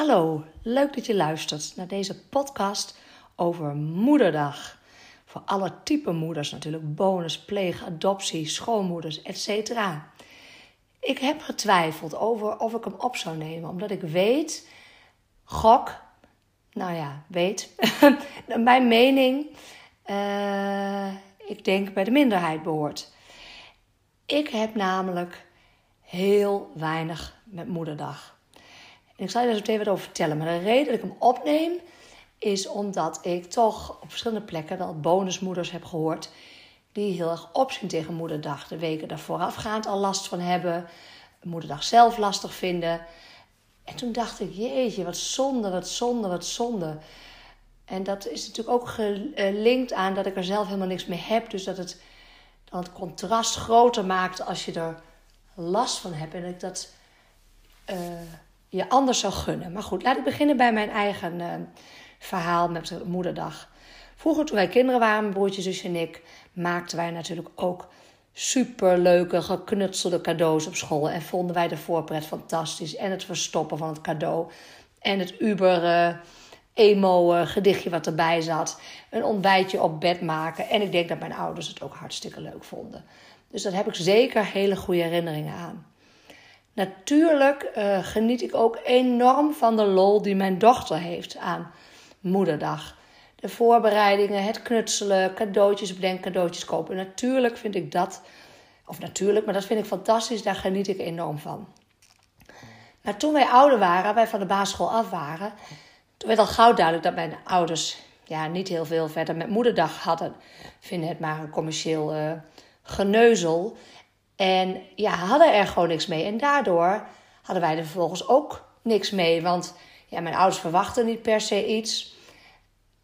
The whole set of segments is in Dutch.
Hallo, leuk dat je luistert naar deze podcast over Moederdag. Voor alle type moeders natuurlijk, bonus, pleeg, adoptie, schoonmoeders, etc. Ik heb getwijfeld over of ik hem op zou nemen, omdat ik weet, gok, nou ja, weet, mijn mening, uh, ik denk bij de minderheid behoort. Ik heb namelijk heel weinig met Moederdag. En ik zal je daar zo meteen wat over vertellen. Maar de reden dat ik hem opneem is omdat ik toch op verschillende plekken wel bonusmoeders heb gehoord die heel erg opzien tegen Moederdag. De weken daar voorafgaand al last van hebben, Moederdag zelf lastig vinden. En toen dacht ik, jeetje, wat zonde, wat zonde, wat zonde. En dat is natuurlijk ook gelinkt aan dat ik er zelf helemaal niks mee heb. Dus dat het dan het contrast groter maakt als je er last van hebt. En ik dat uh, je anders zou gunnen. Maar goed, laat ik beginnen bij mijn eigen uh, verhaal met moederdag. Vroeger, toen wij kinderen waren, mijn broertje, zusje en ik, maakten wij natuurlijk ook superleuke, geknutselde cadeaus op school. En vonden wij de voorpret fantastisch. En het verstoppen van het cadeau. En het uber emo uh, gedichtje wat erbij zat. Een ontbijtje op bed maken. En ik denk dat mijn ouders het ook hartstikke leuk vonden. Dus daar heb ik zeker hele goede herinneringen aan. Natuurlijk uh, geniet ik ook enorm van de lol die mijn dochter heeft aan Moederdag. De voorbereidingen, het knutselen, cadeautjes bedenken, cadeautjes kopen. Natuurlijk vind ik dat, of natuurlijk, maar dat vind ik fantastisch, daar geniet ik enorm van. Maar toen wij ouder waren, wij van de basisschool af waren, toen werd al gauw duidelijk dat mijn ouders ja, niet heel veel verder met Moederdag hadden. Vinden het maar een commercieel uh, geneuzel. En ja, hadden er gewoon niks mee. En daardoor hadden wij er vervolgens ook niks mee. Want ja, mijn ouders verwachten niet per se iets.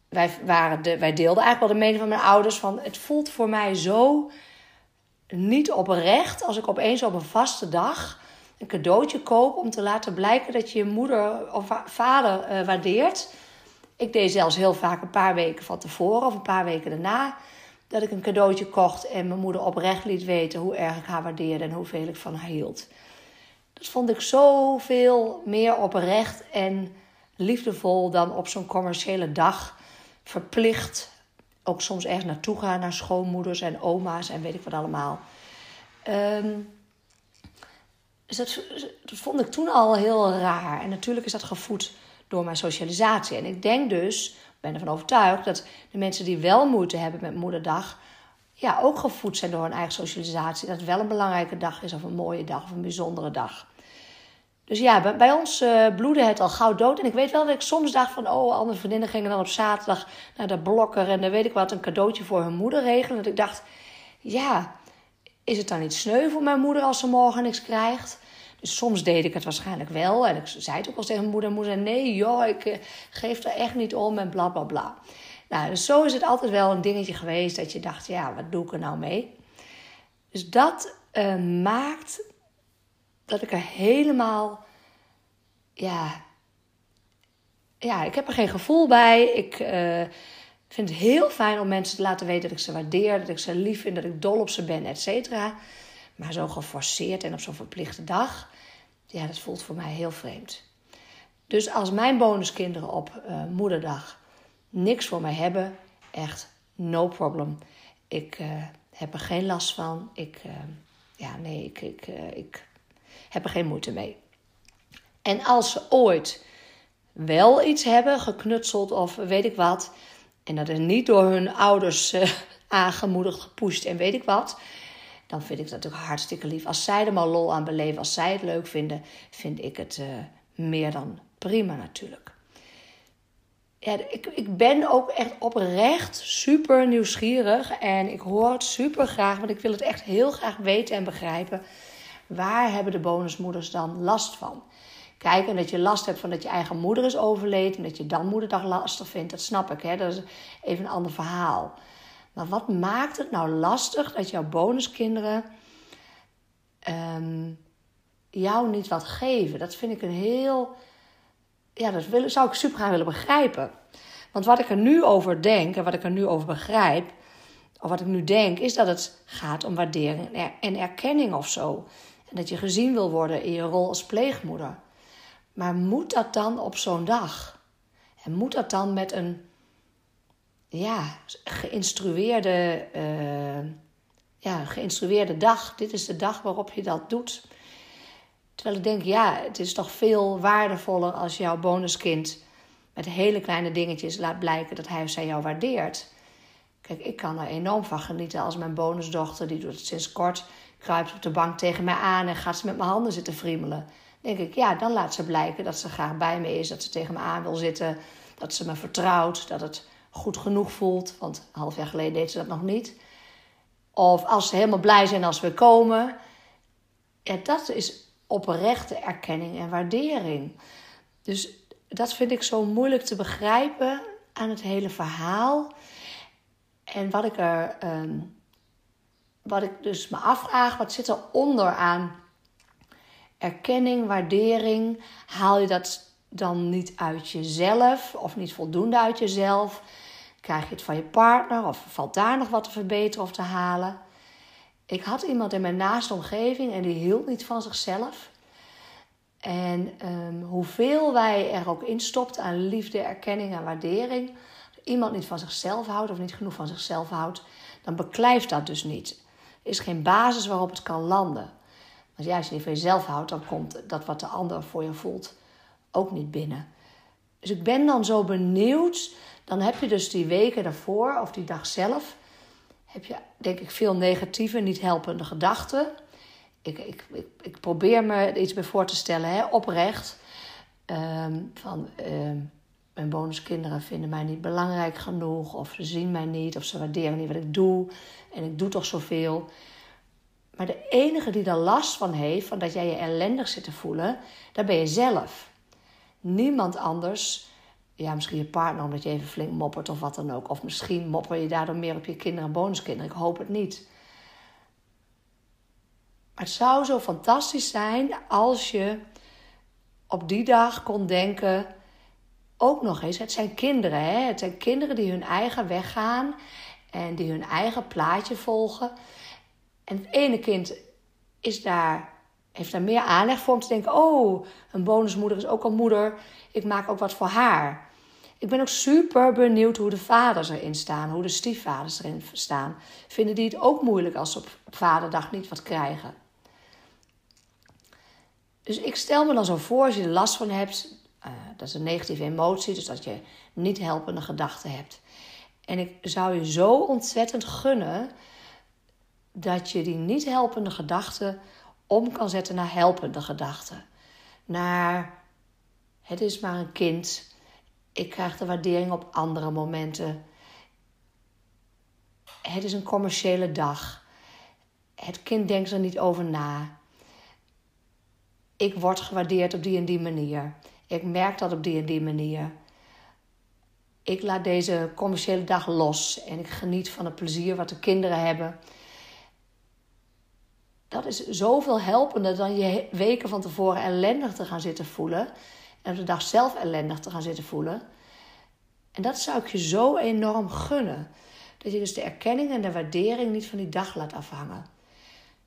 Wij, waren de, wij deelden eigenlijk wel de mening van mijn ouders van... het voelt voor mij zo niet oprecht als ik opeens op een vaste dag een cadeautje koop... om te laten blijken dat je je moeder of vader uh, waardeert. Ik deed zelfs heel vaak een paar weken van tevoren of een paar weken daarna dat ik een cadeautje kocht en mijn moeder oprecht liet weten hoe erg ik haar waardeerde en hoeveel ik van haar hield. Dat vond ik zoveel meer oprecht en liefdevol dan op zo'n commerciële dag verplicht. Ook soms ergens naartoe gaan naar schoonmoeders en oma's en weet ik wat allemaal. Um, dus dat vond ik toen al heel raar. En natuurlijk is dat gevoed door mijn socialisatie. En ik denk dus ben ervan overtuigd dat de mensen die wel moeite hebben met moederdag, ja, ook gevoed zijn door hun eigen socialisatie. Dat het wel een belangrijke dag is, of een mooie dag, of een bijzondere dag. Dus ja, bij, ons uh, bloedde het al gauw dood. En ik weet wel dat ik soms dacht van... oh, andere vriendinnen gingen dan op zaterdag naar de blokker... en dan weet ik wat, een cadeautje voor hun moeder regelen. Dat ik dacht, ja, is het dan niet sneu voor mijn moeder... als ze morgen niks krijgt? Soms deed ik het waarschijnlijk wel. En ik zei het ook wel tegen mijn moeder. Moeder, nee joh, ik eh, geef er echt niet om en bla bla bla. Nou, dus zo is het altijd wel een dingetje geweest dat je dacht, ja, wat doe ik er nou mee? Dus dat uh, maakt dat ik er helemaal, ja, ja, ik heb er geen gevoel bij. Ik uh, vind het heel fijn om mensen te laten weten dat ik ze waardeer, dat ik ze lief vind, dat ik dol op ze ben, et cetera. Maar zo geforceerd en op zo'n verplichte dag, ja, dat voelt voor mij heel vreemd. Dus als mijn bonuskinderen op uh, moederdag niks voor mij hebben, echt no problem. Ik uh, heb er geen last van. Ik, uh, ja, nee, ik, ik, ik heb er geen moeite mee. En als ze ooit wel iets hebben geknutseld of weet ik wat, en dat is niet door hun ouders aangemoedigd, gepusht en weet ik wat, dan vind ik dat natuurlijk hartstikke lief. Als zij er maar lol aan beleven, als zij het leuk vinden, vind ik het uh, meer dan prima natuurlijk. Ja, ik, ik ben ook echt oprecht super nieuwsgierig en ik hoor het super graag, want ik wil het echt heel graag weten en begrijpen. Waar hebben de bonusmoeders dan last van? Kijk, en dat je last hebt van dat je eigen moeder is overleden en dat je dan moederdag lastig vindt, dat snap ik. Hè? Dat is even een ander verhaal. Maar wat maakt het nou lastig dat jouw bonuskinderen um, jou niet wat geven? Dat vind ik een heel. Ja, dat zou ik super graag willen begrijpen. Want wat ik er nu over denk en wat ik er nu over begrijp, of wat ik nu denk, is dat het gaat om waardering en erkenning of zo. En dat je gezien wil worden in je rol als pleegmoeder. Maar moet dat dan op zo'n dag? En moet dat dan met een ja, geïnstrueerde, uh, ja, geïnstrueerde dag? Dit is de dag waarop je dat doet. Terwijl ik denk, ja, het is toch veel waardevoller als jouw bonuskind met hele kleine dingetjes laat blijken dat hij of zij jou waardeert. Kijk, ik kan er enorm van genieten als mijn bonusdochter, die doet het sinds kort, kruipt op de bank tegen mij aan en gaat ze met mijn handen zitten friemelen. Denk ik, ja, dan laat ze blijken dat ze graag bij me is, dat ze tegen me aan wil zitten, dat ze me vertrouwt, dat het goed genoeg voelt. Want een half jaar geleden deed ze dat nog niet. Of als ze helemaal blij zijn als we komen. Ja, dat is oprechte erkenning en waardering. Dus dat vind ik zo moeilijk te begrijpen aan het hele verhaal. En wat ik er. Ehm, wat ik dus me afvraag, wat zit er onder aan erkenning, waardering? Haal je dat dan niet uit jezelf of niet voldoende uit jezelf? Krijg je het van je partner of valt daar nog wat te verbeteren of te halen? Ik had iemand in mijn naaste omgeving en die hield niet van zichzelf. En um, hoeveel wij er ook instopt aan liefde, erkenning en waardering, als iemand niet van zichzelf houdt of niet genoeg van zichzelf houdt, dan beklijft dat dus niet. Er is geen basis waarop het kan landen. Want ja, als je niet van jezelf houdt, dan komt dat wat de ander voor je voelt ook niet binnen. Dus ik ben dan zo benieuwd. Dan heb je dus die weken daarvoor of die dag zelf, heb je denk ik veel negatieve, niet helpende gedachten ik, ik, ik, probeer me iets bij voor te stellen, hè, oprecht. Ehm, van ehm, mijn bonuskinderen vinden mij niet belangrijk genoeg, of ze zien mij niet, of ze waarderen niet wat ik doe. En ik doe toch zoveel. Maar de enige die daar last van heeft, van dat jij je ellendig zit te voelen, dat ben je zelf. Niemand anders. Ja, misschien je partner omdat je even flink moppert of wat dan ook. Of misschien mopper je daardoor meer op je kinderen en bonuskinderen. Ik hoop het niet. Maar het zou zo fantastisch zijn als je op die dag kon denken. Ook nog eens, het zijn kinderen. Hè? Het zijn kinderen die hun eigen weg gaan en die hun eigen plaatje volgen. En het ene kind is daar, heeft daar meer aanleg voor om te denken: oh, een bonusmoeder is ook al moeder. Ik maak ook wat voor haar. Ik ben ook super benieuwd hoe de vaders erin staan, hoe de stiefvaders erin staan. Vinden die het ook moeilijk als ze op vaderdag niet wat krijgen? Dus ik stel me dan zo voor, als je er last van hebt, uh, dat is een negatieve emotie, dus dat je niet helpende gedachten hebt. En ik zou je zo ontzettend gunnen dat je die niet helpende gedachten om kan zetten naar helpende gedachten. Naar het is maar een kind. Ik krijg de waardering op andere momenten. Het is een commerciële dag. Het kind denkt er niet over na ik word gewaardeerd op die en die manier. Ik merk dat op die en die manier. Ik laat deze commerciële dag los en ik geniet van het plezier wat de kinderen hebben. Dat is zoveel helpender dan je weken van tevoren ellendig te gaan zitten voelen. En op de dag zelf ellendig te gaan zitten voelen. En dat zou ik je zo enorm gunnen. Dat je dus de erkenning en de waardering niet van die dag laat afhangen.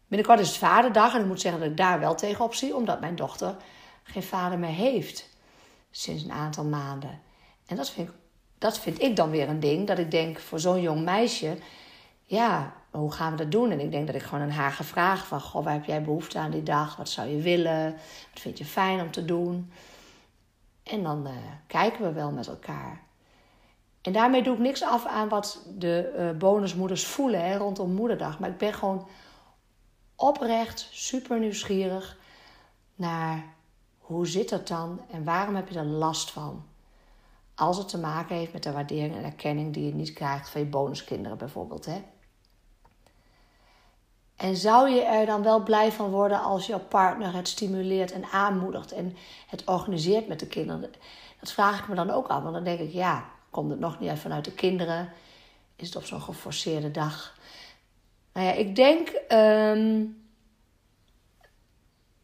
Binnenkort is het vaderdag en ik moet zeggen dat ik daar wel tegenop zie, omdat mijn dochter geen vader meer heeft sinds een aantal maanden. En dat vind ik, dat vind ik dan weer een ding, dat ik denk voor zo'n jong meisje, ja, hoe gaan we dat doen? En ik denk dat ik gewoon aan haar ga vragen van, goh, waar heb jij behoefte aan die dag? Wat zou je willen? Wat vind je fijn om te doen? En dan uh, kijken we wel met elkaar. En daarmee doe ik niks af aan wat de uh, bonusmoeders voelen rondom moederdag. Maar ik ben gewoon oprecht super nieuwsgierig naar hoe zit het dan en waarom heb je er last van? Als het te maken heeft met de waardering en erkenning die je niet krijgt van je bonuskinderen bijvoorbeeld. Hè? En zou je er dan wel blij van worden als jouw partner het stimuleert en aanmoedigt en het organiseert met de kinderen? Dat vraag ik me dan ook af, want dan denk ik, ja, komt het nog niet uit vanuit de kinderen? Is het op zo'n geforceerde dag? Nou ja, ik denk ehm,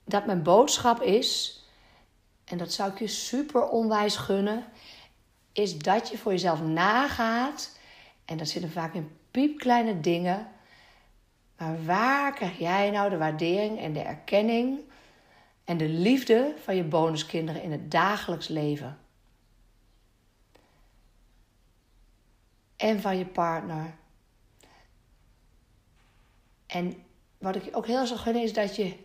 dat mijn boodschap is, en dat zou ik je super onwijs gunnen, is dat je voor jezelf nagaat. En dat zitten vaak in piepkleine dingen. Maar waar krijg jij nou de waardering en de erkenning en de liefde van je bonuskinderen in het dagelijks leven. En van je partner. En wat ik ook heel zo gun is dat je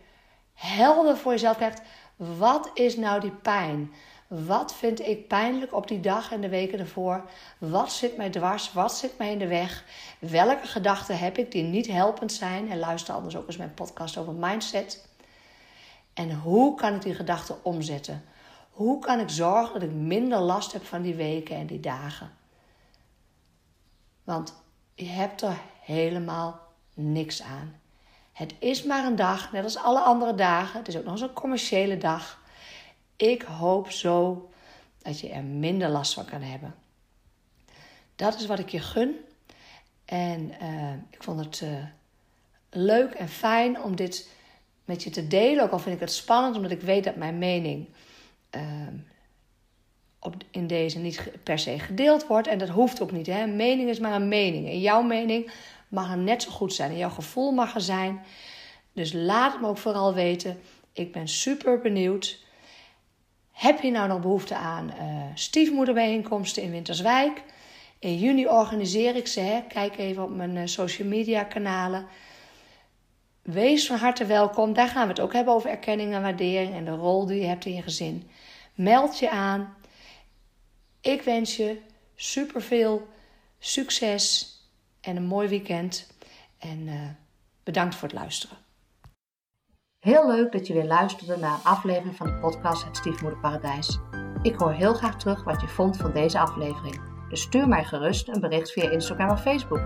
helder voor jezelf krijgt. Wat is nou die pijn? Wat vind ik pijnlijk op die dag en de weken ervoor? Wat zit mij dwars? Wat zit mij in de weg? Welke gedachten heb ik die niet helpend zijn? En luister anders ook eens mijn podcast over mindset. En hoe kan ik die gedachten omzetten? Hoe kan ik zorgen dat ik minder last heb van die weken en die dagen? Want je hebt er helemaal niks aan. Het is maar een dag, net als alle andere dagen. Het is ook nog eens een commerciële dag. Ik hoop zo dat je er minder last van kan hebben. Dat is wat ik je gun. En uh, ik vond het uh, leuk en fijn om dit met je te delen. Ook al vind ik het spannend, omdat ik weet dat mijn mening uh, op, in deze niet per se gedeeld wordt. En dat hoeft ook niet. Een mening is maar een mening. En jouw mening mag er net zo goed zijn. En jouw gevoel mag er zijn. Dus laat me ook vooral weten. Ik ben super benieuwd. Heb je nou nog behoefte aan uh, stiefmoederbijeenkomsten in Winterswijk? In juni organiseer ik ze. Hè? Kijk even op mijn uh, social media kanalen. Wees van harte welkom. Daar gaan we het ook hebben over erkenning en waardering en de rol die je hebt in je gezin. Meld je aan. Ik wens je super veel succes en een mooi weekend. En uh, bedankt voor het luisteren. Heel leuk dat je weer luisterde naar een aflevering van de podcast Het Stiefmoederparadijs. Ik hoor heel graag terug wat je vond van deze aflevering. Dus stuur mij gerust een bericht via Instagram of Facebook.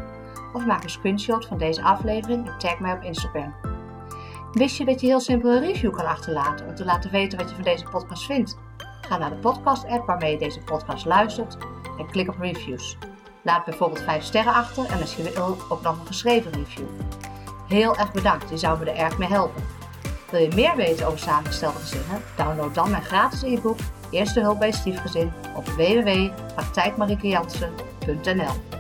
Of maak een screenshot van deze aflevering en tag mij op Instagram. Wist je dat je heel simpel een review kan achterlaten om te laten weten wat je van deze podcast vindt? Ga naar de podcast-app waarmee je deze podcast luistert en klik op reviews. Laat bijvoorbeeld 5 sterren achter en wil ook nog een geschreven review. Heel erg bedankt, je zou me er erg mee helpen. Wil je meer weten over samengestelde gezinnen? Download dan mijn gratis e-book Eerste hulp bij stiefgezin op www.praktijkmariekejansen.nl